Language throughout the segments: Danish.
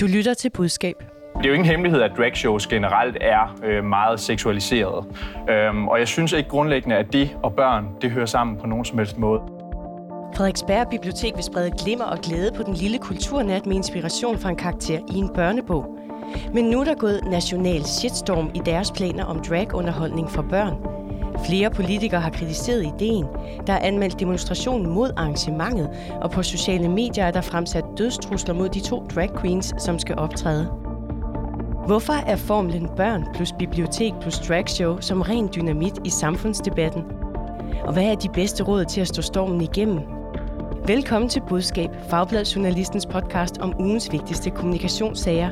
Du lytter til budskab. Det er jo ingen hemmelighed, at dragshows generelt er øh, meget seksualiseret. Øhm, og jeg synes ikke grundlæggende, at det og børn, det hører sammen på nogen som helst måde. Frederiksberg Bibliotek vil sprede glimmer og glæde på den lille kulturnat med inspiration fra en karakter i en børnebog. Men nu er der gået national shitstorm i deres planer om dragunderholdning for børn. Flere politikere har kritiseret ideen. Der er anmeldt demonstration mod arrangementet, og på sociale medier er der fremsat dødstrusler mod de to drag queens, som skal optræde. Hvorfor er formlen børn plus bibliotek plus dragshow som ren dynamit i samfundsdebatten? Og hvad er de bedste råd til at stå stormen igennem? Velkommen til Budskab, Fagblad Journalistens podcast om ugens vigtigste kommunikationssager.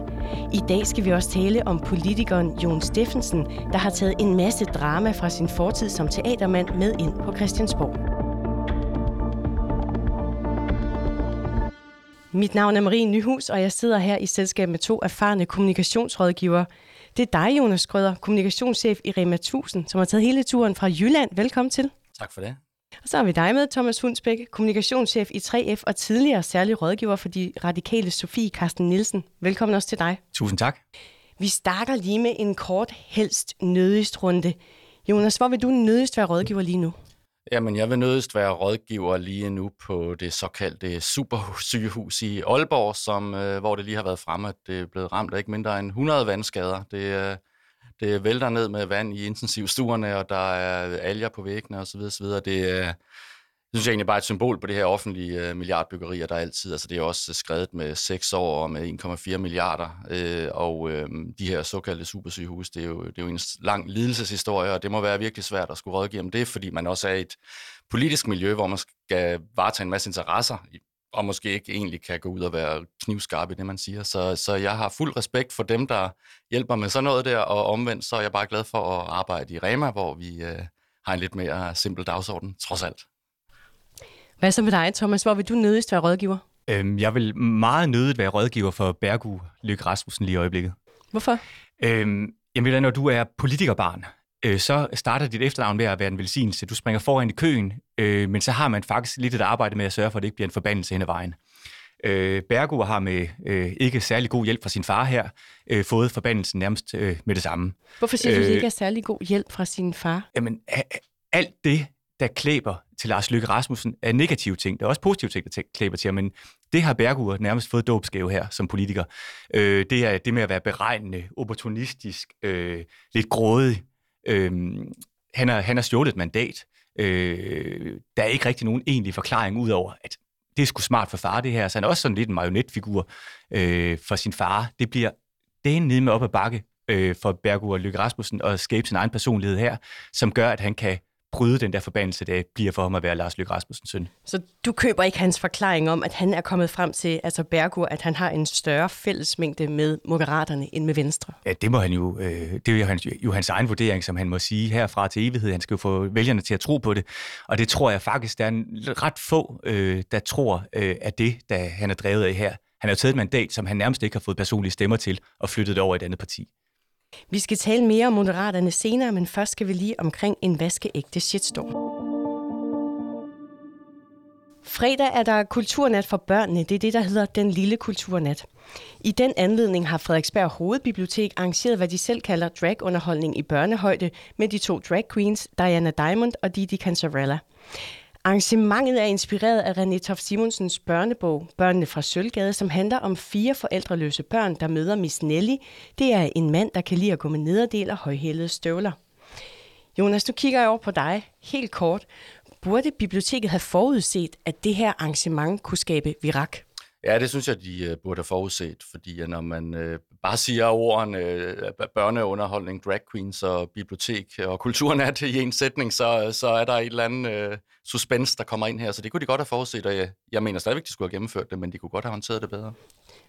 I dag skal vi også tale om politikeren Jon Steffensen, der har taget en masse drama fra sin fortid som teatermand med ind på Christiansborg. Mit navn er Marie Nyhus, og jeg sidder her i selskab med to erfarne kommunikationsrådgivere. Det er dig, Jonas Grøder, kommunikationschef i Rema 1000, som har taget hele turen fra Jylland. Velkommen til. Tak for det. Og så har vi dig med, Thomas Hundsbæk, kommunikationschef i 3F og tidligere særlig rådgiver for de radikale Sofie Karsten Nielsen. Velkommen også til dig. Tusind tak. Vi starter lige med en kort, helst nødigst runde. Jonas, hvor vil du nødigst være rådgiver lige nu? Jamen, jeg vil nødigst være rådgiver lige nu på det såkaldte supersygehus i Aalborg, som, øh, hvor det lige har været fremme, at det er blevet ramt af ikke mindre end 100 vandskader. Det, øh, det vælter ned med vand i intensivstuerne, og der er alger på væggene osv. osv. Det er, det synes jeg egentlig bare er et symbol på det her offentlige øh, milliardbyggerier, der altid, altså det er også øh, skrevet med 6 år og med 1,4 milliarder, øh, og øh, de her såkaldte supersygehus, det er, jo, det er jo en lang lidelseshistorie, og det må være virkelig svært at skulle rådgive om det, fordi man også er i et politisk miljø, hvor man skal varetage en masse interesser og måske ikke egentlig kan gå ud og være knivskarp i det, man siger. Så, så jeg har fuld respekt for dem, der hjælper med sådan noget der, og omvendt så er jeg bare glad for at arbejde i Rema, hvor vi øh, har en lidt mere simpel dagsorden, trods alt. Hvad så med dig, Thomas? Hvor vil du nødigst være rådgiver? Øhm, jeg vil meget nødigt være rådgiver for Bergu Lykke Rasmussen lige i øjeblikket. Hvorfor? Øhm, jamen, når du er politikerbarn, øh, så starter dit efternavn med at være en velsignelse. Du springer foran i køen, øh, men så har man faktisk lidt et arbejde med at sørge for, at det ikke bliver en forbandelse hen ad vejen. Øh, Bergo har med øh, ikke særlig god hjælp fra sin far her øh, fået forbandelsen nærmest øh, med det samme. Hvorfor siger øh, du, det ikke er særlig god hjælp fra sin far? Jamen, alt det, der klæber til Lars Løkke Rasmussen, er negative ting. Der er også positive ting, der klæber til ham, men det har Bergur nærmest fået dåbsgave her som politiker. Øh, det er det med at være beregnende, opportunistisk, øh, lidt grådig, Øh, han, har, han har stjålet et mandat. Øh, der er ikke rigtig nogen egentlig forklaring ud over, at det er sgu smart for far det her. Så han er også sådan lidt en marionetfigur øh, for sin far. Det bliver det nede med op ad bakke øh, for Bergur og Lykke Rasmussen at skabe sin egen personlighed her, som gør, at han kan bryde den der forbandelse, der bliver for ham at være Lars Løkke Rasmussens søn. Så du køber ikke hans forklaring om, at han er kommet frem til, altså Bergur, at han har en større fællesmængde med Moderaterne end med Venstre? Ja, det må han jo, øh, det er jo hans, jo hans egen vurdering, som han må sige herfra til evighed. Han skal jo få vælgerne til at tro på det, og det tror jeg faktisk, der er en ret få, øh, der tror, øh, at det, der han er drevet af her. Han har jo taget et mandat, som han nærmest ikke har fået personlige stemmer til, og flyttet det over i et andet parti. Vi skal tale mere om Moderaterne senere, men først skal vi lige omkring en vaskeægte shitstorm. Fredag er der kulturnat for børnene. Det er det, der hedder Den Lille Kulturnat. I den anledning har Frederiksberg Hovedbibliotek arrangeret, hvad de selv kalder dragunderholdning i børnehøjde med de to drag queens, Diana Diamond og Didi Cancerella. Arrangementet er inspireret af René Toft Simonsens børnebog, Børnene fra Sølvgade, som handler om fire forældreløse børn, der møder Miss Nelly. Det er en mand, der kan lide at gå med nederdel og højhælede støvler. Jonas, nu kigger jeg over på dig helt kort. Burde biblioteket have forudset, at det her arrangement kunne skabe virak? Ja, det synes jeg, de uh, burde have forudset, fordi når man uh, bare siger ordene uh, børneunderholdning, drag queens og bibliotek og kulturnat i en sætning, så, så er der et eller andet uh, suspense, der kommer ind her. Så det kunne de godt have forudset, og jeg, jeg mener stadigvæk, de skulle have gennemført det, men de kunne godt have håndteret det bedre.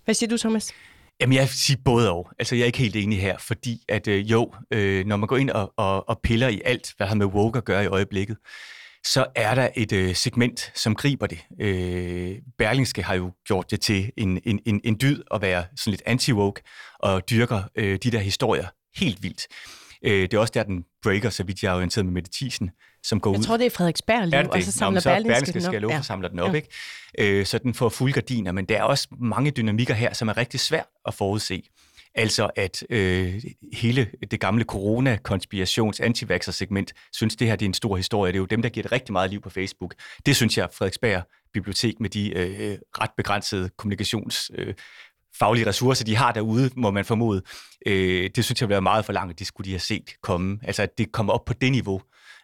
Hvad siger du, Thomas? Jamen, jeg siger både og. Altså, jeg er ikke helt enig her, fordi at øh, jo, øh, når man går ind og, og, og piller i alt, hvad har med woke at gøre i øjeblikket, så er der et øh, segment, som griber det. Øh, Berlingske har jo gjort det til en, en, en, en dyd at være sådan lidt anti-woke og dyrker øh, de der historier helt vildt. Øh, det er også der, den breaker, så vidt jeg er orienteret med Mette Thiesen, som går jeg ud. Jeg tror, det er Frederiksberg lige, og så samler Nå, så Berlingske, Berlingske skal love, Ja. samler den op, Ja. ikke? Øh, så den får fuld gardiner, men der er også mange dynamikker her, som er rigtig svært at forudse. Altså at øh, hele det gamle corona-konspirations antivaxer-segment synes, det her det er en stor historie. Det er jo dem, der giver det rigtig meget liv på Facebook. Det synes jeg, Frederiksberg Bibliotek med de øh, øh, ret begrænsede kommunikations... Øh, faglige ressourcer, de har derude, må man formode. Øh, det synes jeg vil være meget for langt, at det skulle de have set komme. Altså, at det kommer op på det niveau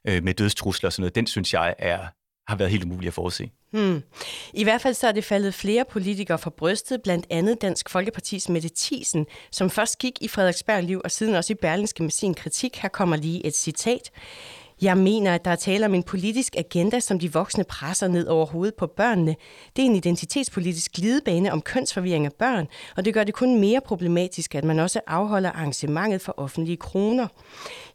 øh, med dødstrusler og sådan noget, den synes jeg er, har været helt umuligt at forudse. Hmm. I hvert fald så er det faldet flere politikere fra brystet, blandt andet Dansk Folkepartis Mette Thiesen, som først gik i Frederiksberg Liv og siden også i Berlingske med sin kritik. Her kommer lige et citat. Jeg mener, at der er tale om en politisk agenda, som de voksne presser ned over hovedet på børnene. Det er en identitetspolitisk glidebane om kønsforvirring af børn, og det gør det kun mere problematisk, at man også afholder arrangementet for offentlige kroner.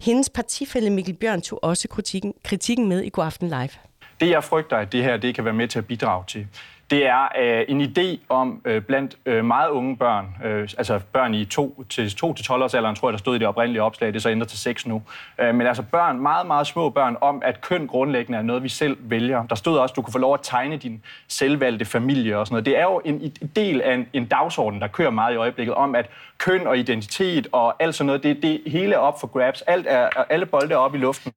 Hendes partifælle Mikkel Bjørn tog også kritikken, kritikken med i God Aften Live. Det, jeg frygter, at det her det kan være med til at bidrage til, det er øh, en idé om øh, blandt øh, meget unge børn, øh, altså børn i 2 til 2 til 12 års alderen, tror jeg, der stod i det oprindelige opslag, det er så ændret til 6 nu. Øh, men altså børn, meget, meget små børn, om at køn grundlæggende er noget, vi selv vælger. Der stod også, at du kunne få lov at tegne din selvvalgte familie og sådan noget. Det er jo en, en del af en, en dagsorden, der kører meget i øjeblikket, om at køn og identitet og alt sådan noget, det, det hele er op for grabs. Alt er, alle bolde er op i luften.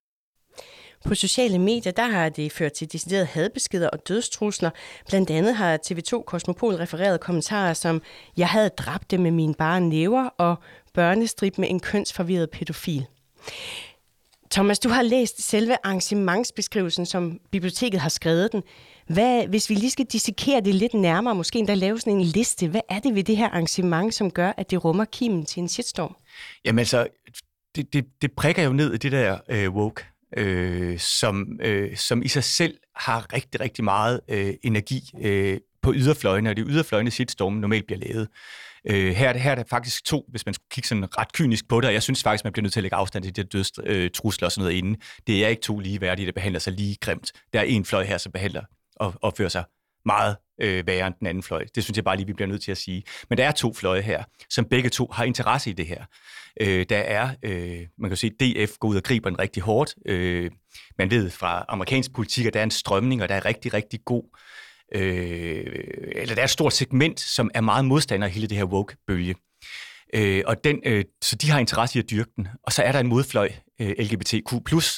På sociale medier, der har det ført til deciderede hadbeskeder og dødstrusler. Blandt andet har TV2 Kosmopol refereret kommentarer som, jeg havde dræbt det med mine bare næver, og børnestrip med en kønsforvirret pædofil. Thomas, du har læst selve arrangementsbeskrivelsen, som biblioteket har skrevet den. Hvad, hvis vi lige skal dissekere det lidt nærmere, måske endda lave sådan en liste, hvad er det ved det her arrangement, som gør, at det rummer kimen til en shitstorm? Jamen altså, det, det, det prikker jo ned i det der øh, woke, øh, som, øh, som i sig selv har rigtig, rigtig meget øh, energi øh, på yderfløjene, og det er yderfløjene shitstormen normalt bliver lavet. Øh, her, her er der faktisk to, hvis man skulle kigge sådan ret kynisk på det, og jeg synes faktisk, man bliver nødt til at lægge afstand til de her dødstrusler øh, og sådan noget inden. Det er ikke to lige værdige, der behandler sig lige grimt. Der er en fløj her, som behandler og opfører sig meget øh, værre end den anden fløj. Det synes jeg bare lige, vi bliver nødt til at sige. Men der er to fløje her, som begge to har interesse i det her. Øh, der er, øh, man kan sige, DF går ud og griber den rigtig hårdt. Øh, man ved fra amerikansk politik, at der er en strømning, og der er rigtig, rigtig god øh, eller der er et stort segment, som er meget modstander af hele det her woke-bølge. Øh, og den, øh, så de har interesse i at dyrke den. Og så er der en modfløj, øh, LGBTQ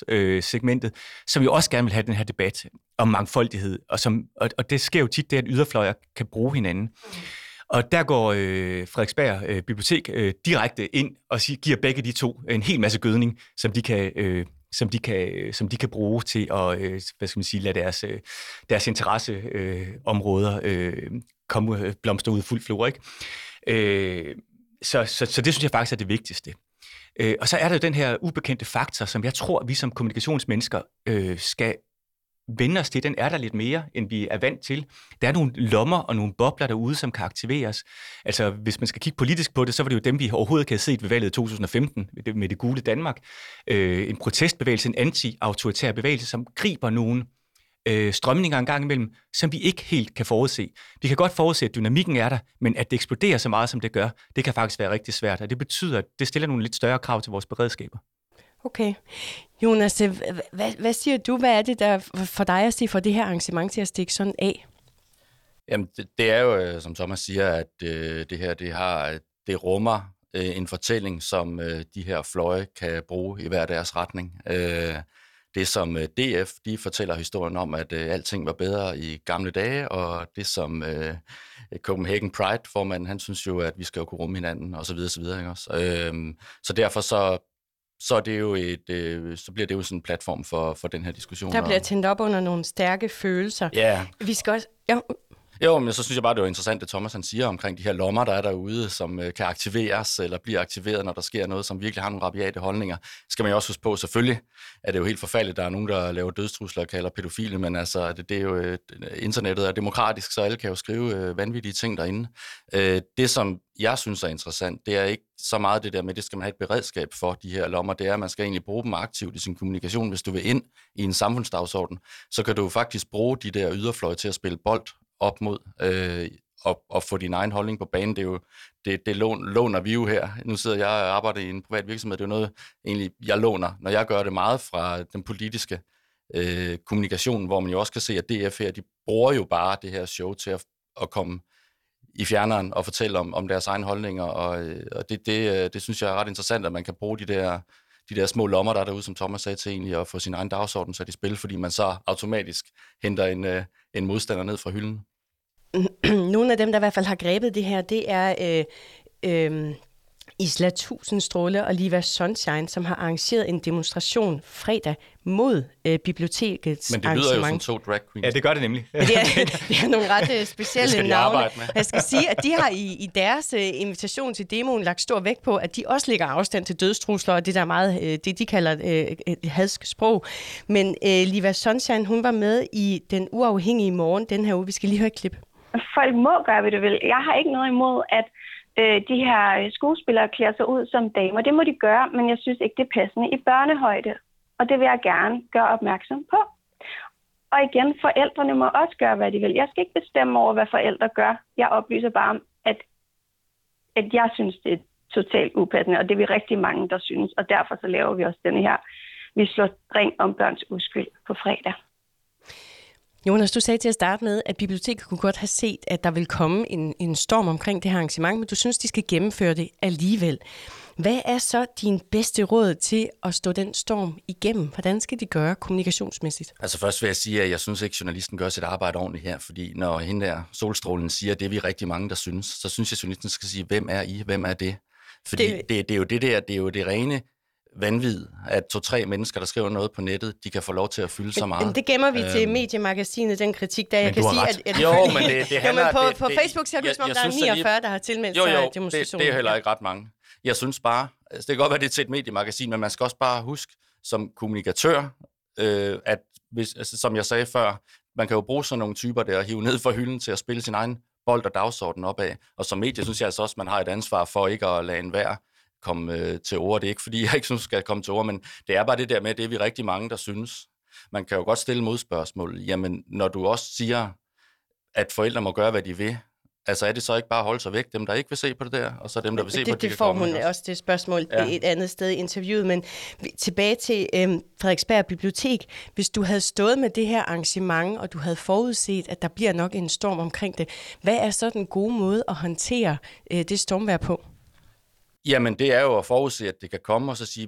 øh, segmentet, som jo også gerne vil have den her debat om mangfoldighed. Og, som, og, og det sker jo tit, det at yderfløjer kan bruge hinanden. Og der går øh, Frederiksberg øh, Bibliotek øh, direkte ind og siger, giver begge de to en hel masse gødning, som de kan... Øh, som de kan, øh, som de kan bruge til at øh, hvad skal man sige, lade deres, øh, deres interesseområder øh, øh, komme øh, blomster ud i fuld flor. Ikke? Øh, så, så, så det synes jeg faktisk er det vigtigste. Øh, og så er der jo den her ubekendte faktor, som jeg tror, vi som kommunikationsmennesker øh, skal vende os til. Den er der lidt mere, end vi er vant til. Der er nogle lommer og nogle bobler derude, som kan aktiveres. Altså, hvis man skal kigge politisk på det, så var det jo dem, vi overhovedet ikke havde set ved valget i 2015 med det, med det gule Danmark. Øh, en protestbevægelse, en anti-autoritær bevægelse, som griber nogle øh, strømninger en gang imellem, som vi ikke helt kan forudse. Vi kan godt forudse, at dynamikken er der, men at det eksploderer så meget, som det gør, det kan faktisk være rigtig svært, og det betyder, at det stiller nogle lidt større krav til vores beredskaber. Okay. Jonas, øh, hvad, hvad siger du? Hvad er det, der for dig at sige for det her arrangement til at stikke sådan af? Jamen, det, det er jo, øh, som Thomas siger, at øh, det her, det har, det rummer øh, en fortælling, som øh, de her fløje kan bruge i hver deres retning. Øh, det, som øh, DF, de fortæller historien om, at øh, alting var bedre i gamle dage, og det, som øh, Copenhagen Pride-formanden, han synes jo, at vi skal jo kunne rumme hinanden, og så videre, så videre, ikke også? Øh, så derfor så så, er det jo et, øh, så bliver det jo sådan en platform for, for den her diskussion. Der bliver tændt op under nogle stærke følelser. Ja. Vi skal også... Ja, jo, men så synes jeg bare, det er interessant, det Thomas han siger omkring de her lommer, der er derude, som øh, kan aktiveres eller bliver aktiveret, når der sker noget, som virkelig har nogle rabiate holdninger. Skal man jo også huske på, selvfølgelig er det jo helt forfærdeligt, der er nogen, der laver dødstrusler og kalder pædofile, men altså, det, det er jo, øh, internettet er demokratisk, så alle kan jo skrive øh, vanvittige ting derinde. Øh, det, som jeg synes er interessant, det er ikke så meget det der med, det skal man have et beredskab for, de her lommer, det er, at man skal egentlig bruge dem aktivt i sin kommunikation. Hvis du vil ind i en samfundsdagsorden, så kan du faktisk bruge de der yderfløje til at spille bold op mod. Øh, at, at få din egen holdning på banen. Det, er jo, det, det låner vi jo her. Nu sidder jeg og arbejder i en privat virksomhed. Det er jo noget, egentlig, jeg låner, når jeg gør det meget fra den politiske øh, kommunikation, hvor man jo også kan se, at DF her, de bruger jo bare det her show til at, at komme i fjerneren og fortælle om, om deres egne holdninger, og, øh, og det, det, øh, det synes jeg er ret interessant, at man kan bruge de der, de der små lommer, der er derude, som Thomas sagde til egentlig, at få sin egen dagsorden sat i spil, fordi man så automatisk henter en, øh, en modstander ned fra hylden. Nogle af dem, der i hvert fald har grebet det her, det er øh, øh, Isla Tusindstråle og Liva Sunshine, som har arrangeret en demonstration fredag mod øh, bibliotekets Men det lyder jo som to drag queens. Ja, det gør det nemlig. det, er, det er nogle ret øh, specielle de navne. med. Jeg skal sige, at de har i, i deres øh, invitation til demoen lagt stor vægt på, at de også lægger afstand til dødstrusler og det der meget, øh, det de kalder øh, et hadsk sprog. Men øh, Liva Sunshine, hun var med i Den Uafhængige Morgen den her uge. Vi skal lige høre et klip. Folk må gøre, hvad det vil. Jeg har ikke noget imod, at øh, de her øh, skuespillere klæder sig ud som damer. Det må de gøre, men jeg synes ikke, det er passende i børnehøjde. Og det vil jeg gerne gøre opmærksom på. Og igen, forældrene må også gøre, hvad de vil. Jeg skal ikke bestemme over, hvad forældre gør. Jeg oplyser bare om, at, at jeg synes, det er totalt upassende, og det er vi rigtig mange, der synes. Og derfor så laver vi også denne her. Vi slår ring om børns uskyld på fredag. Jonas, du sagde til at starte med, at biblioteket kunne godt have set, at der vil komme en, en storm omkring det her arrangement, men du synes, de skal gennemføre det alligevel. Hvad er så din bedste råd til at stå den storm igennem? Hvordan skal de gøre kommunikationsmæssigt? Altså først vil jeg sige, at jeg synes ikke, at journalisten gør sit arbejde ordentligt her, fordi når hende der solstrålen siger, at det er vi rigtig mange, der synes, så synes jeg, at journalisten skal sige, hvem er I? Hvem er det? Fordi det, det, det er jo det der, det er jo det rene vanvid, at to-tre mennesker, der skriver noget på nettet, de kan få lov til at fylde så meget. Men det gemmer vi øhm, til mediemagasinet, den kritik, der jeg kan sige, at, at... Jo, men det, det handler... jo, men på, det, på Facebook ser det ud som om, der er 49, lige, der har tilmeldt jo, jo, sig demonstrationen. Det, det er heller ikke ret mange. Jeg synes bare, altså det kan godt være, det er til et mediemagasin, men man skal også bare huske som kommunikatør, øh, at hvis, altså, som jeg sagde før, man kan jo bruge sådan nogle typer der og hive ned for hylden til at spille sin egen bold og dagsorden op af. Og som medie synes jeg altså også, man har et ansvar for ikke at lade en være komme øh, til ord. Det er ikke, fordi jeg ikke synes, skal komme til ord, men det er bare det der med, det er vi rigtig mange, der synes. Man kan jo godt stille modspørgsmål. Jamen, når du også siger, at forældre må gøre, hvad de vil, Altså er det så ikke bare at holde sig væk, dem der ikke vil se på det der, og så dem der vil se det, på det, det, det får hun også det spørgsmål ja. et andet sted i interviewet, men tilbage til øhm, Frederiksberg Bibliotek. Hvis du havde stået med det her arrangement, og du havde forudset, at der bliver nok en storm omkring det, hvad er så den gode måde at håndtere øh, det stormvær på? Jamen det er jo at forudse, at det kan komme, og så sige,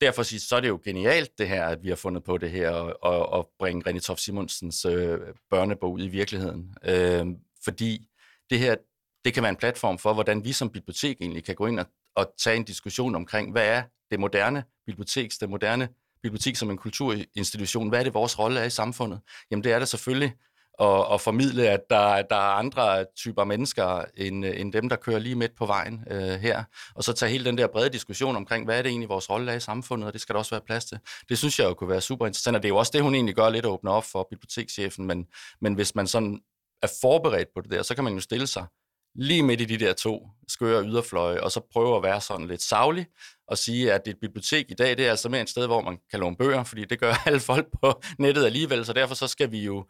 derfor sige, så er det jo genialt det her, at vi har fundet på det her, og, og, og bringe René Tof Simonsens øh, børnebog ud i virkeligheden. Øh, fordi det her, det kan være en platform for, hvordan vi som bibliotek egentlig kan gå ind og, og tage en diskussion omkring, hvad er det moderne biblioteks, det moderne bibliotek som en kulturinstitution, hvad er det, vores rolle er i samfundet? Jamen det er det selvfølgelig og, og formidle, at der, der er andre typer mennesker end, end dem, der kører lige midt på vejen øh, her. Og så tage hele den der brede diskussion omkring, hvad er det egentlig, vores rolle er i samfundet, og det skal der også være plads til. Det synes jeg jo kunne være super interessant, og det er jo også det, hun egentlig gør lidt at åbne op for bibliotekschefen, men, men hvis man sådan er forberedt på det der, så kan man jo stille sig lige midt i de der to skøre yderfløje, og så prøve at være sådan lidt savlig, og sige, at et bibliotek i dag, det er altså mere et sted, hvor man kan låne bøger, fordi det gør alle folk på nettet alligevel, så derfor så skal vi jo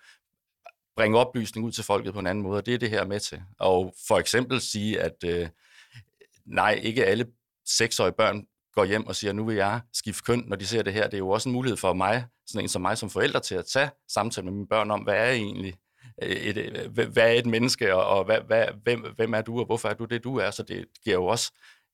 bringe oplysning ud til folket på en anden måde, og det er det her med til. Og for eksempel sige, at øh, nej, ikke alle seksårige børn går hjem og siger, nu vil jeg skifte køn, når de ser det her. Det er jo også en mulighed for mig, sådan en som mig som forælder, til at tage samtale med mine børn om, hvad er egentlig øh, et, et, hvad er et menneske, og, og hvad, hvad, hvem, hvem er du, og hvorfor er du det, du er? Så det giver jo også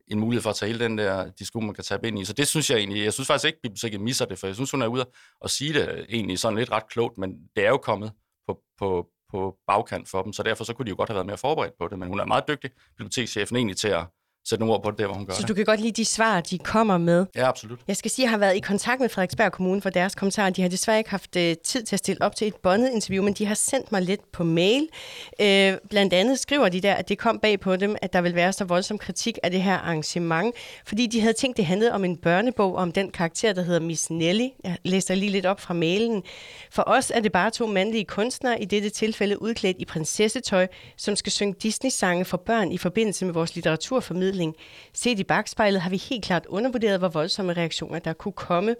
en mulighed for at tage hele den der diskussion, man kan tage ind i. Så det synes jeg egentlig, jeg synes faktisk ikke, at biblioteket misser det, for jeg synes, hun er ude og sige det øh, egentlig sådan lidt ret klogt, men det er jo kommet på, på, på bagkant for dem, så derfor så kunne de jo godt have været mere forberedt på det, men hun er meget dygtig, bibliotekschefen, egentlig til at, sætte nogle ord på det, der, hvor hun gør Så det. du kan godt lide de svar, de kommer med? Ja, absolut. Jeg skal sige, at jeg har været i kontakt med Frederiksberg Kommune for deres kommentarer. De har desværre ikke haft uh, tid til at stille op til et bondet interview, men de har sendt mig lidt på mail. Uh, blandt andet skriver de der, at det kom bag på dem, at der vil være så voldsom kritik af det her arrangement, fordi de havde tænkt, det handlede om en børnebog om den karakter, der hedder Miss Nelly. Jeg læser lige lidt op fra mailen. For os er det bare to mandlige kunstnere, i dette tilfælde udklædt i prinsessetøj, som skal synge Disney-sange for børn i forbindelse med vores litteraturformidling behandling. Set i bagspejlet har vi helt klart undervurderet, hvor voldsomme reaktioner der kunne komme.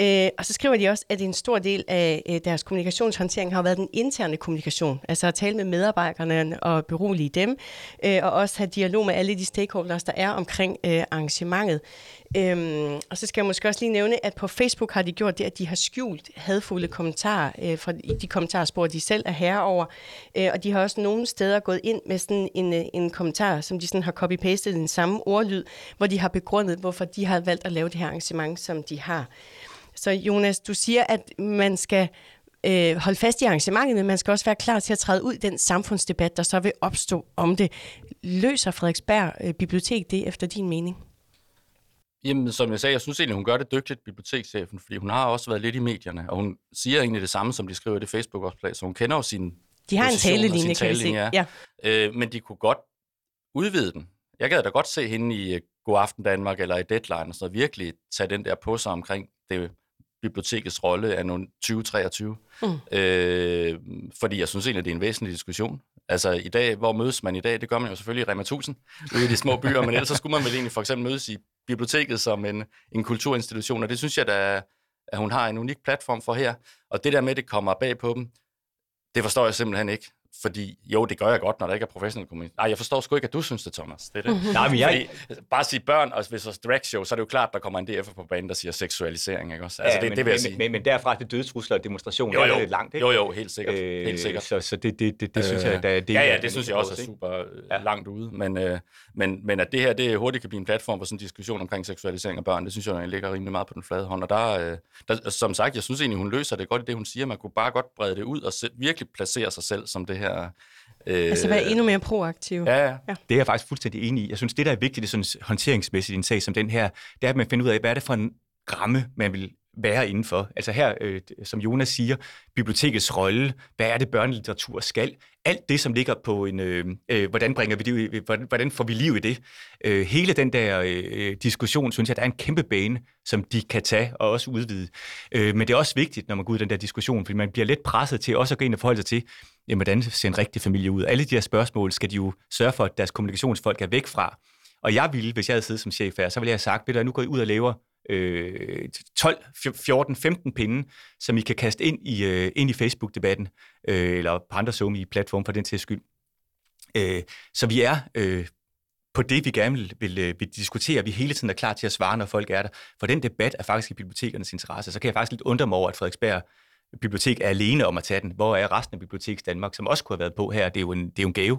Øh, og så skriver de også, at en stor del af øh, deres kommunikationshåndtering har været den interne kommunikation, altså at tale med medarbejderne og berolige dem, øh, og også have dialog med alle de stakeholders, der er omkring øh, arrangementet. Øhm, og så skal jeg måske også lige nævne, at på Facebook har de gjort det, at de har skjult hadfulde kommentarer øh, fra de kommentarspor, de selv er herre over. Øh, og de har også nogle steder gået ind med sådan en, øh, en kommentar, som de sådan har copy-pastet den samme ordlyd, hvor de har begrundet, hvorfor de har valgt at lave det her arrangement, som de har. Så Jonas, du siger, at man skal øh, holde fast i arrangementet, men man skal også være klar til at træde ud i den samfundsdebat, der så vil opstå om det. Løser Frederiksberg øh, Bibliotek det efter din mening? Jamen, som jeg sagde, jeg synes egentlig, hun gør det dygtigt, bibliotekschefen, fordi hun har også været lidt i medierne, og hun siger egentlig det samme, som de skriver i det Facebook-opslag, så hun kender jo sin De har en talelinje, kan vi se. Ja. Ja. Øh, men de kunne godt udvide den. Jeg gad da godt se hende i øh, God Aften Danmark eller i Deadline, og så virkelig tage den der på sig omkring det bibliotekets rolle af nogle 2023. Mm. Øh, fordi jeg synes egentlig, det er en væsentlig diskussion. Altså i dag, hvor mødes man i dag? Det gør man jo selvfølgelig i Rema 1000 ude i de små byer, men ellers så skulle man vel egentlig for eksempel mødes i biblioteket som en, en kulturinstitution, og det synes jeg da, at hun har en unik platform for her. Og det der med, at det kommer bag på dem, det forstår jeg simpelthen ikke. Fordi jo, det gør jeg godt, når der ikke er professionel kommunikation. Nej, jeg forstår sgu ikke, at du synes det, Thomas. Det er det. Nej, men jeg... Fordi, bare sige børn, og hvis det er drag show, så er det jo klart, der kommer en DF på banen, der siger seksualisering, ikke også? Altså, ja, det, men, det vil jeg men, sige. Men, men derfra til dødstrusler og demonstrationer, jo, jo, er lidt langt, ikke? Jo, jo, helt sikkert. Øh, helt sikkert. Så, så det, det, det, det synes jeg, der, det ja, ja, det synes jeg også er super øh, Ja. langt ude. Men, øh, men, men at det her det hurtigt kan blive en platform for sådan en diskussion omkring seksualisering af børn, det synes jeg egentlig ligger rimelig meget på den flade hånd. Og der, øh, der, som sagt, jeg synes egentlig, hun løser det godt i det, hun siger. Man kunne bare godt brede det ud og se, virkelig placere sig selv som det her... Øh, Altså være endnu mere proaktiv. Ja, ja. Det er jeg faktisk fuldstændig enig i. Jeg synes, det, der er vigtigt i sådan håndteringsmæssigt i en sag som den her, det er, at man finder ud af, hvad er det for en ramme, man vil være indenfor. Altså her, øh, som Jonas siger, bibliotekets rolle, hvad er det børnelitteratur skal, alt det, som ligger på en, øh, øh, hvordan bringer vi det, hvordan, hvordan får vi liv i det. Øh, hele den der øh, diskussion, synes jeg, der er en kæmpe bane, som de kan tage og også udvide. Øh, men det er også vigtigt, når man går ud i den der diskussion, fordi man bliver lidt presset til også at gå ind og forholde sig til, jamen, hvordan ser en rigtig familie ud? Alle de her spørgsmål skal de jo sørge for, at deres kommunikationsfolk er væk fra. Og jeg ville, hvis jeg havde siddet som chef her, så ville jeg have sagt, ved du, nu går I ud og laver øh, 12, 14, 15 pinde, som I kan kaste ind i, øh, ind i Facebook-debatten, øh, eller på andre somi i platform for den til skyld. Øh, så vi er øh, på det, vi gerne vil, vil, øh, vil diskutere. Vi hele tiden er klar til at svare, når folk er der. For den debat er faktisk i bibliotekernes interesse. Så kan jeg faktisk lidt undre mig over, at Frederiksberg Bibliotek er alene om at tage den. Hvor er resten af Biblioteks Danmark, som også kunne have været på her? Det er jo en, det er jo en gave.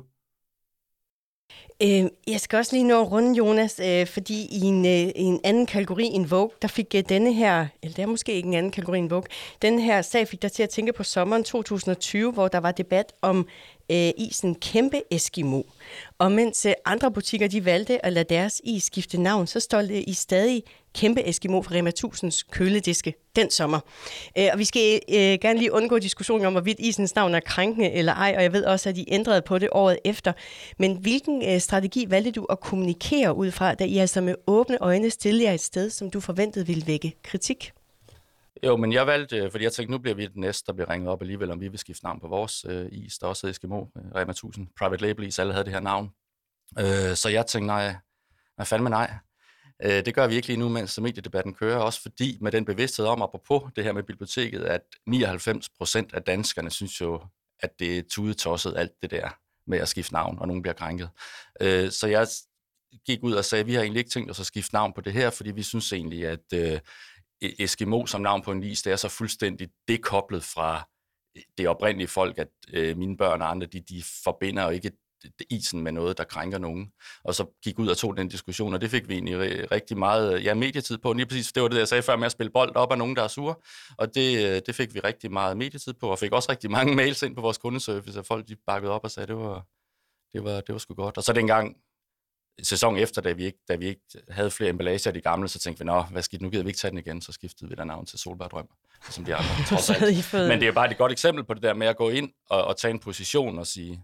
Øh, jeg skal også lige nå at runde, Jonas, øh, fordi i en, øh, en anden kategori end Vogue, der fik øh, denne her, eller det er måske ikke en anden kategori end Vogue, den her sag fik dig til at tænke på sommeren 2020, hvor der var debat om øh, isen Kæmpe Eskimo. Og mens øh, andre butikker de valgte at lade deres is skifte navn, så står i stadig Kæmpe Eskimo fra Rema 1000's kølediske den sommer. Øh, og vi skal øh, gerne lige undgå diskussionen om, hvorvidt isens navn er krænkende eller ej, og jeg ved også, at de ændrede på det året efter. Men hvilken øh, strategi valgte du at kommunikere ud fra, da I altså med åbne øjne stillede jer et sted, som du forventede ville vække kritik? Jo, men jeg valgte, øh, fordi jeg tænkte, nu bliver vi den næste, der bliver ringet op alligevel, om vi vil skifte navn på vores øh, is. Der også hed Eskimo, øh, Rema 1000, Private Label is, alle havde det her navn. Øh, så jeg tænkte, nej, hvad fandme nej. Øh, det gør vi ikke lige nu, mens mediedebatten kører, også fordi med den bevidsthed om, apropos det her med biblioteket, at 99 procent af danskerne synes jo, at det er tudetosset alt det der med at skifte navn, og nogen bliver krænket. Øh, så jeg gik ud og sagde, at vi har egentlig ikke tænkt os at skifte navn på det her, fordi vi synes egentlig, at øh, e- Eskimo som navn på en is, det er så fuldstændig dekoblet fra øh, det oprindelige folk, at øh, mine børn og andre, de, de forbinder jo ikke isen med noget, der krænker nogen. Og så gik ud og tog den diskussion, og det fik vi egentlig rigtig meget ja, medietid på. Lige præcis, det var det, jeg sagde før med at spille bold op af nogen, der er sure. Og det, øh, det fik vi rigtig meget medietid på, og fik også rigtig mange mails ind på vores kundeservice, og folk de bakkede op og sagde, det var, det var, det var sgu godt. Og så dengang, sæson efter, da vi, ikke, da vi ikke havde flere emballager af de gamle, så tænkte vi, nå, hvad skidt, nu gider vi ikke tage den igen, så skiftede vi der navn til Solbærdrøm, som de andre. trods alt. Men det er bare et godt eksempel på det der med at gå ind og, og tage en position og sige,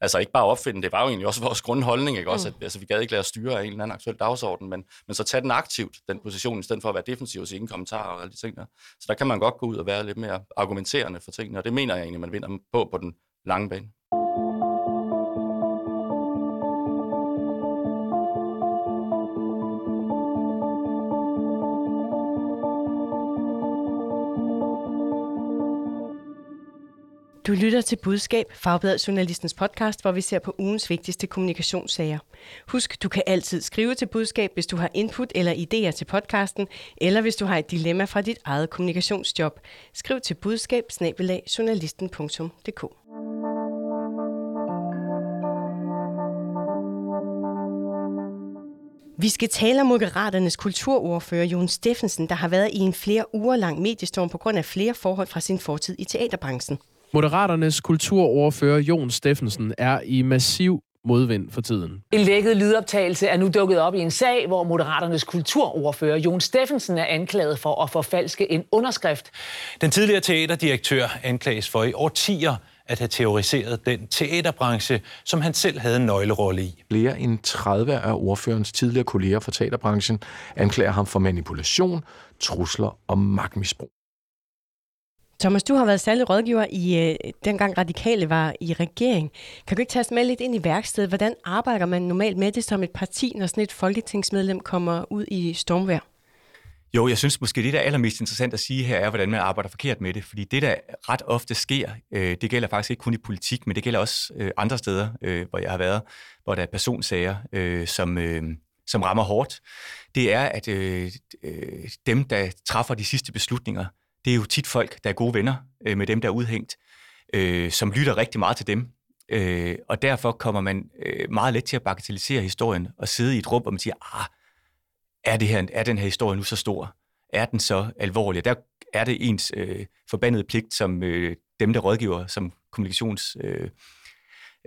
altså ikke bare opfinde, det var jo egentlig også vores grundholdning, ikke? Også, at, altså, vi gad ikke lade os styre af en eller anden aktuel dagsorden, men, men så tage den aktivt, den position, i stedet for at være defensiv og sige ingen kommentarer og alle de ting der. Så der kan man godt gå ud og være lidt mere argumenterende for tingene, og det mener jeg egentlig, man vinder på på den lange bane. Du lytter til Budskab, Fagbladet Journalistens podcast, hvor vi ser på ugens vigtigste kommunikationssager. Husk, du kan altid skrive til Budskab, hvis du har input eller idéer til podcasten, eller hvis du har et dilemma fra dit eget kommunikationsjob. Skriv til budskab journalisten.dk. Vi skal tale om Moderaternes kulturordfører Jon Steffensen, der har været i en flere uger lang mediestorm på grund af flere forhold fra sin fortid i teaterbranchen. Moderaternes kulturordfører Jon Steffensen er i massiv modvind for tiden. En lækket lydoptagelse er nu dukket op i en sag, hvor Moderaternes kulturordfører Jon Steffensen er anklaget for at forfalske en underskrift. Den tidligere teaterdirektør anklages for i årtier at have terroriseret den teaterbranche, som han selv havde en nøglerolle i. Flere end 30 af ordførens tidligere kolleger fra teaterbranchen anklager ham for manipulation, trusler og magtmisbrug. Thomas, du har været særlig rådgiver i øh, dengang Radikale var i regering. Kan du ikke tage os med lidt ind i værkstedet? Hvordan arbejder man normalt med det som et parti, når sådan et folketingsmedlem kommer ud i stormvær? Jo, jeg synes måske, det der er allermest interessant at sige her, er, hvordan man arbejder forkert med det. Fordi det, der ret ofte sker, øh, det gælder faktisk ikke kun i politik, men det gælder også øh, andre steder, øh, hvor jeg har været, hvor der er personsager, øh, som, øh, som rammer hårdt. Det er, at øh, øh, dem, der træffer de sidste beslutninger, det er jo tit folk, der er gode venner øh, med dem, der er udhængt, øh, som lytter rigtig meget til dem. Øh, og derfor kommer man øh, meget let til at bagatellisere historien og sidde i et rum, hvor man siger, ah, er, det her, er den her historie nu så stor? Er den så alvorlig? Der er det ens øh, forbandede pligt som øh, dem, der rådgiver som kommunikations... Øh,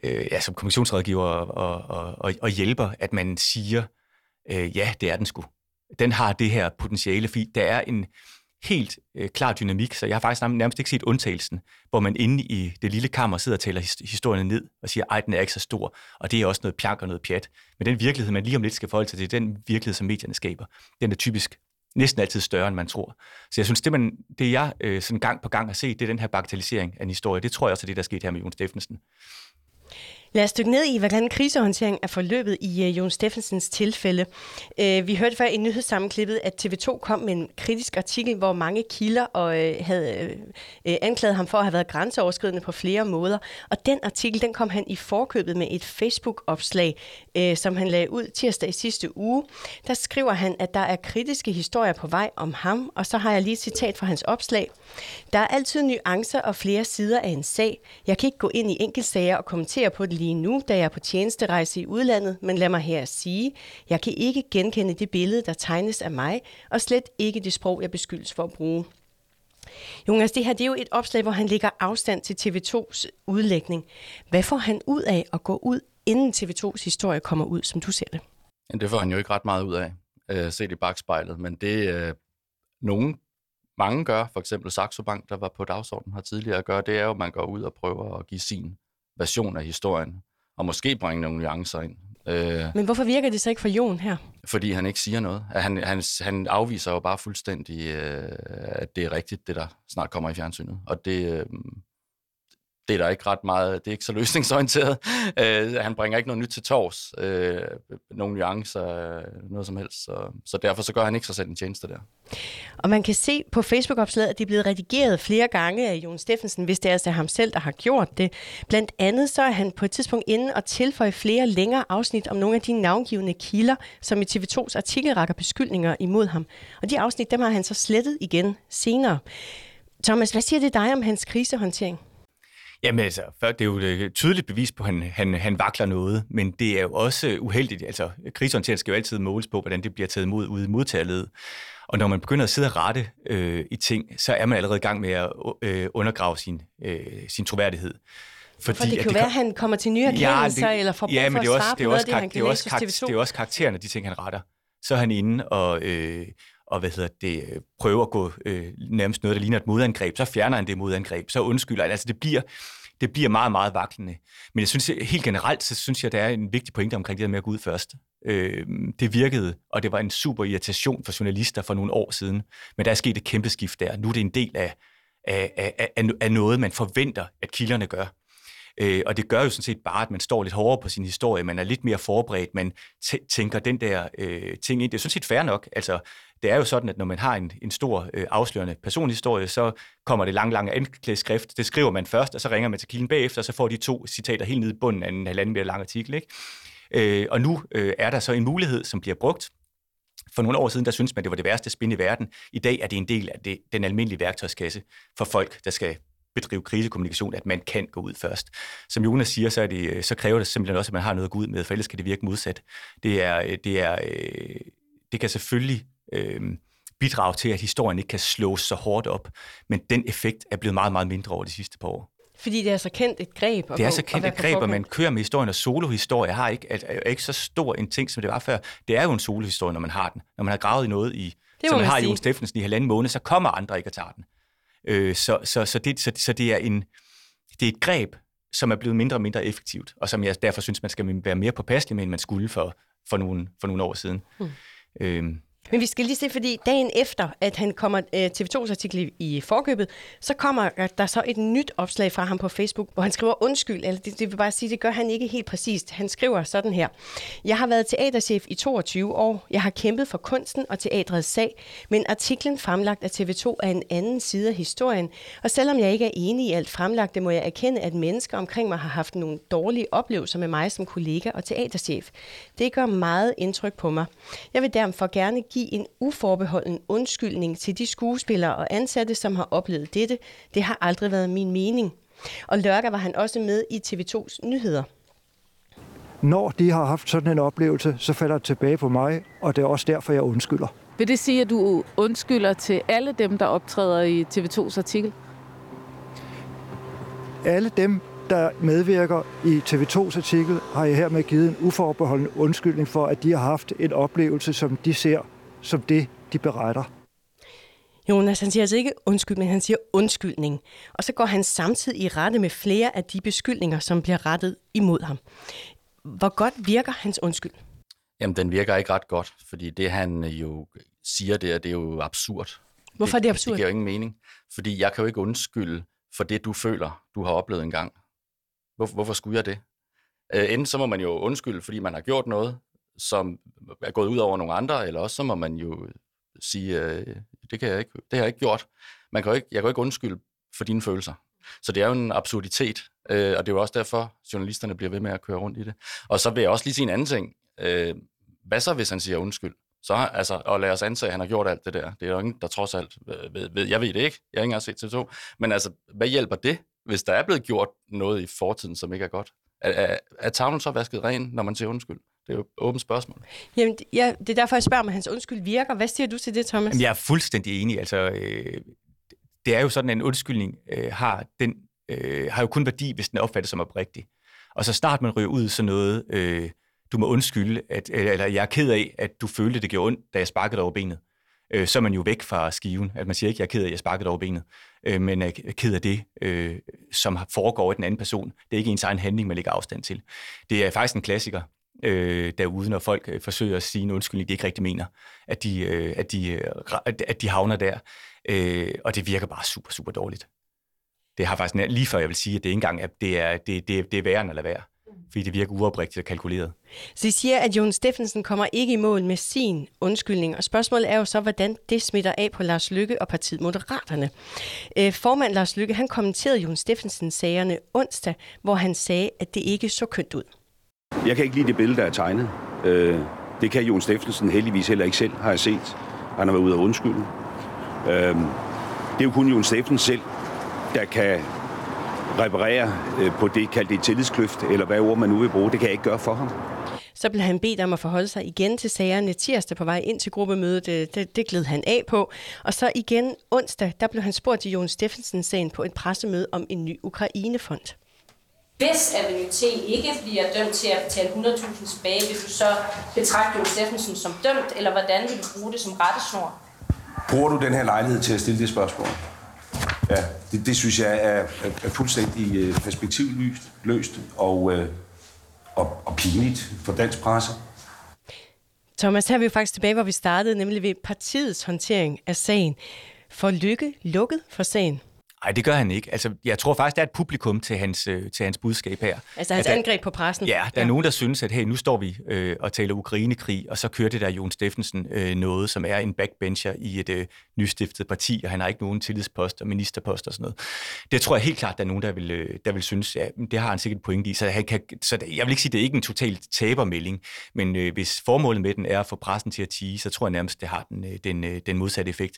øh, ja, som kommunikationsrådgiver og, og, og, og hjælper, at man siger, øh, ja, det er den sgu. Den har det her potentiale, fordi der er en, helt øh, klar dynamik, så jeg har faktisk nærmest ikke set undtagelsen, hvor man inde i det lille kammer sidder og taler historien ned og siger, ej, den er ikke så stor, og det er også noget pjank og noget pjat. Men den virkelighed, man lige om lidt skal forholde sig til, den virkelighed, som medierne skaber, den er typisk næsten altid større, end man tror. Så jeg synes, det, man, det jeg øh, sådan gang på gang har set, det er den her bagatellisering af en historie. Det tror jeg også er det, der er sket her med Jon Steffensen. Lad os dykke ned i, hvordan krisehåndtering er forløbet i uh, Jon Steffensens tilfælde. Uh, vi hørte før i nyhedssammenklippet, at TV2 kom med en kritisk artikel, hvor mange kilder og, uh, havde uh, anklaget ham for at have været grænseoverskridende på flere måder. Og den artikel, den kom han i forkøbet med et Facebook-opslag, uh, som han lagde ud tirsdag i sidste uge. Der skriver han, at der er kritiske historier på vej om ham, og så har jeg lige et citat fra hans opslag. Der er altid nuancer og flere sider af en sag. Jeg kan ikke gå ind i enkeltsager og kommentere på det lige nu, da jeg er på tjenesterejse i udlandet, men lad mig her sige, jeg kan ikke genkende det billede, der tegnes af mig, og slet ikke det sprog, jeg beskyldes for at bruge. Jonas, det her det er jo et opslag, hvor han lægger afstand til TV2's udlægning. Hvad får han ud af at gå ud, inden TV2's historie kommer ud, som du ser det? Det får han jo ikke ret meget ud af, øh, set i bagspejlet, men det øh, nogen mange gør, for eksempel Saxo Bank, der var på dagsordenen her tidligere at gøre, det er jo, at man går ud og prøver at give sin version af historien, og måske bringe nogle nuancer ind. Øh, Men hvorfor virker det så ikke for Jon her? Fordi han ikke siger noget. Han, han, han afviser jo bare fuldstændig, øh, at det er rigtigt, det der snart kommer i fjernsynet. Og det, øh, det er der ikke ret meget, det er ikke så løsningsorienteret. Øh, han bringer ikke noget nyt til tors, øh, nogle nuancer, noget som helst. Så, så derfor så gør han ikke sig selv en tjeneste der. Og man kan se på Facebook-opslaget, at det er blevet redigeret flere gange af Jon Steffensen, hvis det er altså ham selv, der har gjort det. Blandt andet så er han på et tidspunkt inde og tilføje flere længere afsnit om nogle af de navngivende kilder, som i TV2's artikel rækker beskyldninger imod ham. Og de afsnit, dem har han så slettet igen senere. Thomas, hvad siger det dig om hans krisehåndtering? Jamen altså, det er jo et tydeligt bevis på, at han, han, han vakler noget, men det er jo også uheldigt. Altså, krisehåndtering skal jo altid måles på, hvordan det bliver taget imod ude i modtagerledet. Og når man begynder at sidde og rette øh, i ting, så er man allerede i gang med at øh, undergrave sin, øh, sin troværdighed. Fordi, For det kan jo være, at han kommer til nye erkendelser, ja, det, eller får ja, men det er også, det er også, det, han det, er også, det er også karaktererne, de ting, han retter. Så er han inde og, øh, og hvad hedder det, øh, prøver at gå øh, nærmest noget, der ligner et modangreb. Så fjerner han det modangreb. Så undskylder han. Altså det bliver, det bliver meget, meget vaklende. Men jeg synes helt generelt, så synes jeg, der er en vigtig pointe omkring det der med at gå ud først. Øh, det virkede, og det var en super irritation for journalister for nogle år siden. Men der er sket et kæmpe skift der. Nu er det en del af, af, af, af, af noget, man forventer, at kilderne gør. Øh, og det gør jo sådan set bare, at man står lidt hårdere på sin historie, man er lidt mere forberedt, man tænker den der øh, ting ind. Det er sådan set fair nok. Altså, det er jo sådan, at når man har en, en stor øh, afslørende personhistorie, så kommer det lang, lang anklageskrift. Det skriver man først, og så ringer man til kilden bagefter, og så får de to citater helt ned i bunden af en halvanden meter lang artikel. Ikke? Øh, og nu øh, er der så en mulighed, som bliver brugt. For nogle år siden, der synes man, det var det værste spin i verden. I dag er det en del af det, den almindelige værktøjskasse for folk, der skal bedrive krisekommunikation, at man kan gå ud først. Som Jonas siger, så, er det, øh, så kræver det simpelthen også, at man har noget at gå ud med, for ellers kan det virke modsat. Det, er, øh, det, er, øh, det kan selvfølgelig øh, bidrage til, at historien ikke kan slås så hårdt op, men den effekt er blevet meget, meget mindre over de sidste par år. Fordi det er så kendt et greb. Det er så kendt et greb, og man kører med historien, og solohistorie har ikke, er, er ikke så stor en ting, som det var før. Det er jo en solohistorie, når man har den. Når man har gravet i noget, i, det som man har i Jon Steffensen i halvanden måned, så kommer andre ikke at tage den. Øh, så, så, så, det, så, så det er en det er et greb, som er blevet mindre og mindre effektivt, og som jeg derfor synes, man skal være mere påpasselig med, end man skulle for, for, nogle, for nogle år siden. Mm. Øh, men vi skal lige se, fordi dagen efter, at han kommer øh, TV2's artikel i forkøbet, så kommer øh, der så et nyt opslag fra ham på Facebook, hvor han skriver undskyld, eller det, det vil bare sige, det gør han ikke helt præcist. Han skriver sådan her. Jeg har været teaterchef i 22 år. Jeg har kæmpet for kunsten og teatrets sag, men artiklen fremlagt af TV2 er en anden side af historien. Og selvom jeg ikke er enig i alt fremlagt, må jeg erkende, at mennesker omkring mig har haft nogle dårlige oplevelser med mig som kollega og teaterchef. Det gør meget indtryk på mig. Jeg vil derfor gerne give give en uforbeholden undskyldning til de skuespillere og ansatte, som har oplevet dette. Det har aldrig været min mening. Og lørdag var han også med i TV2's nyheder. Når de har haft sådan en oplevelse, så falder det tilbage på mig, og det er også derfor, jeg undskylder. Vil det sige, at du undskylder til alle dem, der optræder i TV2's artikel? Alle dem, der medvirker i TV2's artikel, har jeg hermed givet en uforbeholden undskyldning for, at de har haft en oplevelse, som de ser som det, de beretter. Jonas, han siger altså ikke undskyld, men han siger undskyldning. Og så går han samtidig i rette med flere af de beskyldninger, som bliver rettet imod ham. Hvor godt virker hans undskyld? Jamen, den virker ikke ret godt, fordi det, han jo siger der, det er jo absurd. Hvorfor er det absurd? Det, det giver jo ingen mening. Fordi jeg kan jo ikke undskylde for det, du føler, du har oplevet engang. Hvorfor, hvorfor skulle jeg det? Øh, enten så må man jo undskylde, fordi man har gjort noget, som er gået ud over nogle andre, eller også så må man jo sige, øh, det, kan jeg ikke, det har jeg ikke gjort. Man kan jo ikke, jeg kan jo ikke undskylde for dine følelser. Så det er jo en absurditet, øh, og det er jo også derfor, journalisterne bliver ved med at køre rundt i det. Og så vil jeg også lige sige en anden ting. Øh, hvad så, hvis han siger undskyld? Så, altså, og lad os antage, at han har gjort alt det der. Det er jo ingen, der trods alt øh, ved, ved. Jeg ved det ikke. Jeg har ikke engang set TV2. Men altså, hvad hjælper det, hvis der er blevet gjort noget i fortiden, som ikke er godt? Er, er, er tavlen så vasket ren, når man siger undskyld? Det er jo et åbent spørgsmål. Jamen, ja, det er derfor, jeg spørger, om hans undskyld virker. Hvad siger du til det, Thomas? Jamen, jeg er fuldstændig enig. Altså, øh, det er jo sådan, at en undskyldning øh, har, den, øh, har jo kun værdi, hvis den er opfattet som oprigtig. Og så snart man ryger ud sådan noget, øh, du må undskylde, at, eller jeg er ked af, at du følte, det gjorde ondt, da jeg sparkede over benet, øh, så er man jo væk fra skiven. At man siger ikke, jeg er ked af, at jeg sparkede over benet, øh, men er ked af det, øh, som foregår i den anden person. Det er ikke ens egen handling, man lægger afstand til. Det er faktisk en klassiker øh, derude, når folk øh, forsøger at sige en undskyldning, de ikke rigtig mener, at de, øh, at de, øh, at de havner der. Øh, og det virker bare super, super dårligt. Det har faktisk lige før, jeg vil sige, at det ikke engang at det er, det, det, det er værre end at lade være fordi det virker uoprigtigt og kalkuleret. Så I siger, at Jon Steffensen kommer ikke i mål med sin undskyldning, og spørgsmålet er jo så, hvordan det smitter af på Lars Lykke og partiet Moderaterne. Øh, formand Lars Lykke, han kommenterede Jon Steffensen sagerne onsdag, hvor han sagde, at det ikke så kønt ud. Jeg kan ikke lide det billede, der er tegnet. Øh, det kan Jon Steffensen heldigvis heller ikke selv, har jeg set. Han har været ude af undskylden. Øh, det er jo kun Jon Steffensen selv, der kan reparere øh, på det, kaldt det tillidskløft, eller hvad ord man nu vil bruge. Det kan jeg ikke gøre for ham. Så blev han bedt om at forholde sig igen til sagerne tirsdag på vej ind til gruppemødet. Det, det, det gled han af på. Og så igen onsdag, der blev han spurgt til Jon Steffensen-sagen på et pressemøde om en ny Ukrainefond. Hvis Avenue T ikke bliver dømt til at betale 100.000 tilbage, vil du så betragte Jon Steffensen som dømt, eller hvordan vil du bruge det som rettesnor? Bruger du den her lejlighed til at stille det spørgsmål? Ja, det, det synes jeg er, er, fuldstændig øh, perspektivløst og, øh, og, og pinligt for dansk presse. Thomas, her er vi jo faktisk tilbage, hvor vi startede, nemlig ved partiets håndtering af sagen. For Lykke lukket for sagen? Nej, det gør han ikke. Altså, jeg tror faktisk, der er et publikum til hans, øh, til hans budskab her. Altså hans der, angreb på pressen? Ja, der er nogen, der synes, at hey, nu står vi øh, og taler Ukrainekrig, og så kører det der Jon Steffensen øh, noget, som er en backbencher i et øh, nystiftet parti, og han har ikke nogen tillidspost og ministerpost og sådan noget. Det tror jeg helt klart, der er nogen, der vil, øh, der vil synes, ja, det har han sikkert et point i. Så, han kan, så jeg vil ikke sige, at det er ikke en totalt tabermelding, men øh, hvis formålet med den er at få pressen til at tige, så tror jeg nærmest, det har den, øh, den, øh, den modsatte effekt.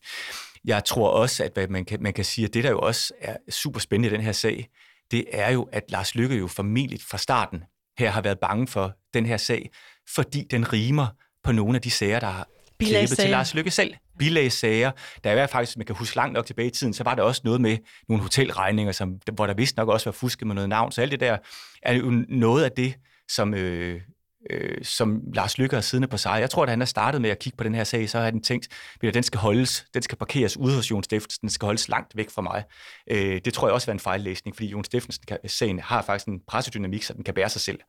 Jeg tror også, at man, kan, man kan sige, at det, der jo også er super spændende i den her sag, det er jo, at Lars Lykke jo formentlig fra starten her har været bange for den her sag, fordi den rimer på nogle af de sager, der har klippet til Lars Lykke selv. Bilagssager. Der er faktisk, man kan huske langt nok tilbage i tiden, så var der også noget med nogle hotelregninger, som, hvor der vist nok også var fusket med noget navn. Så alt det der er jo noget af det, som, øh, øh, som Lars Lykke har siddende på sig. Jeg tror, at han har startet med at kigge på den her sag, så har han tænkt, at den skal holdes, den skal parkeres ude hos Jon Steffensen, den skal holdes langt væk fra mig. Øh, det tror jeg også var en fejllæsning, fordi Jon Steffensen-sagen har faktisk en pressedynamik, så den kan bære sig selv.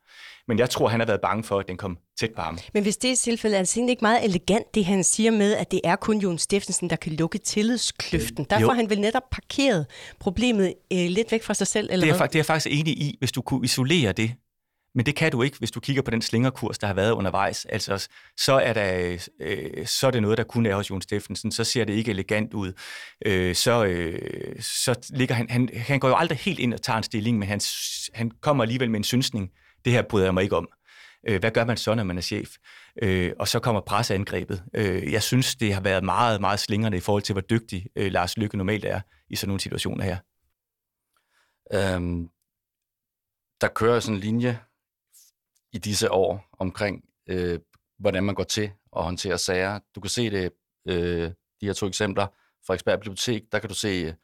Men jeg tror, han har været bange for, at den kom tæt på ham. Men hvis det er tilfældet, er det ikke meget elegant, det han siger med, at det er kun Jon Steffensen, der kan lukke tillidskløften. Derfor har han vel netop parkeret problemet øh, lidt væk fra sig selv, eller det er, hvad? det er jeg faktisk enig i, hvis du kunne isolere det men det kan du ikke, hvis du kigger på den slingerkurs, der har været undervejs. Altså, så er, der, øh, så er det noget, der kun er hos Jon Steffensen. Så ser det ikke elegant ud. Øh, så, øh, så ligger han, han, han går jo aldrig helt ind og tager en stilling, men han, han kommer alligevel med en synsning. Det her bryder jeg mig ikke om. Øh, hvad gør man så, når man er chef? Øh, og så kommer presseangrebet. Øh, jeg synes, det har været meget, meget slingrende i forhold til, hvor dygtig øh, Lars Lykke normalt er i sådan nogle situationer her. Øhm, der kører sådan en linje i disse år omkring, øh, hvordan man går til at håndtere sager. Du kan se det, øh, de her to eksempler. fra Ekspert Bibliotek, der kan du se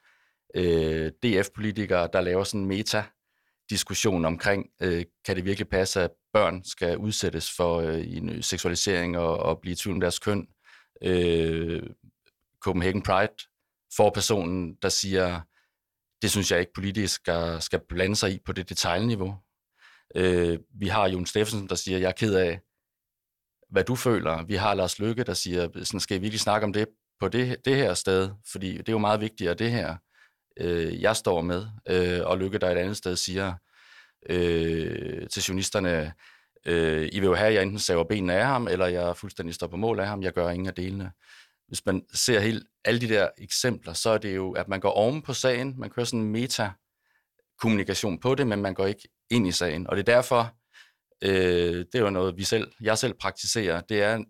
øh, DF-politikere, der laver sådan en meta-diskussion omkring, øh, kan det virkelig passe, at børn skal udsættes for øh, en seksualisering og, og blive i tvivl om deres køn. Øh, Copenhagen Pride for personen, der siger, det synes jeg ikke politisk skal, skal blande sig i på det detaljniveau. Øh, vi har Jon Steffensen, der siger, jeg er ked af, hvad du føler. Vi har Lars Lykke, der siger, sådan, skal vi virkelig snakke om det på det, det her sted? Fordi det er jo meget vigtigere, det her, øh, jeg står med. Øh, og Lykke, der et andet sted siger øh, til journalisterne, øh, I vil jo have, at jeg enten saver benene af ham, eller jeg fuldstændig står på mål af ham. Jeg gør ingen af delene. Hvis man ser helt alle de der eksempler, så er det jo, at man går oven på sagen. Man kører sådan en meta kommunikation på det, men man går ikke ind i sagen. Og det er derfor, øh, det er jo noget, vi selv, jeg selv praktiserer, det er,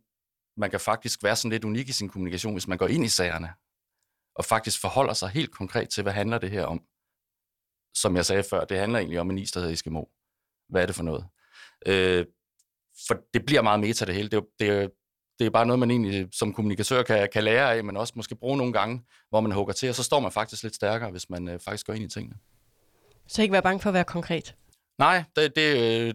man kan faktisk være sådan lidt unik i sin kommunikation, hvis man går ind i sagerne, og faktisk forholder sig helt konkret til, hvad handler det her om. Som jeg sagde før, det handler egentlig om en is, der hedder Eskimo. Hvad er det for noget? Øh, for det bliver meget meta det hele. Det er, det, er, det er bare noget, man egentlig som kommunikatør kan, kan lære af, men også måske bruge nogle gange, hvor man hugger til, og så står man faktisk lidt stærkere, hvis man øh, faktisk går ind i tingene. Så ikke være bange for at være konkret? Nej, det, det,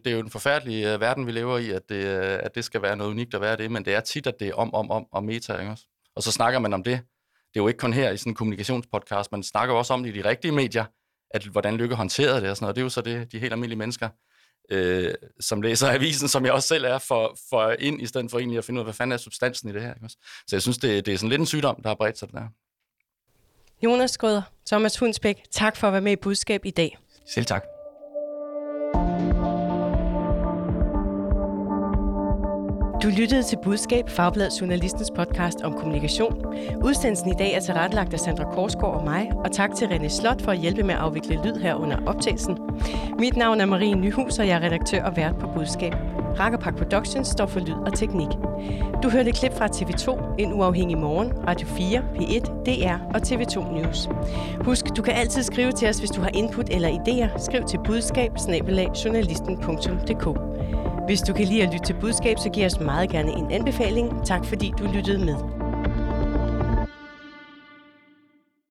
det er jo en forfærdelig uh, verden, vi lever i, at det, uh, at det skal være noget unikt at være det, men det er tit, at det er om, om, om, om meta, ikke også? Og så snakker man om det. Det er jo ikke kun her i sådan en kommunikationspodcast, man snakker også om det i de rigtige medier, at hvordan Lykke håndterede det og sådan noget. Det er jo så det, de helt almindelige mennesker, øh, som læser avisen, som jeg også selv er, for, for ind, i stedet for egentlig at finde ud af, hvad fanden er substansen i det her. Ikke også? Så jeg synes, det, det er sådan lidt en sygdom, der har bredt sig det der. Jonas Skrøder, Thomas Hundsbæk, tak for at være med i Budskab i dag. Selv tak. Du lyttede til Budskab, Fagbladet Journalistens podcast om kommunikation. Udsendelsen i dag er tilrettelagt af Sandra Korsgaard og mig, og tak til René Slot for at hjælpe med at afvikle lyd her under optagelsen. Mit navn er Marie Nyhus, og jeg er redaktør og vært på Budskab. Rakkerpark Productions står for lyd og teknik. Du hørte klip fra TV2, En Uafhængig Morgen, Radio 4, P1, DR og TV2 News. Husk, du kan altid skrive til os, hvis du har input eller idéer. Skriv til budskab hvis du kan lide at lytte til budskab, så giv os meget gerne en anbefaling. Tak fordi du lyttede med.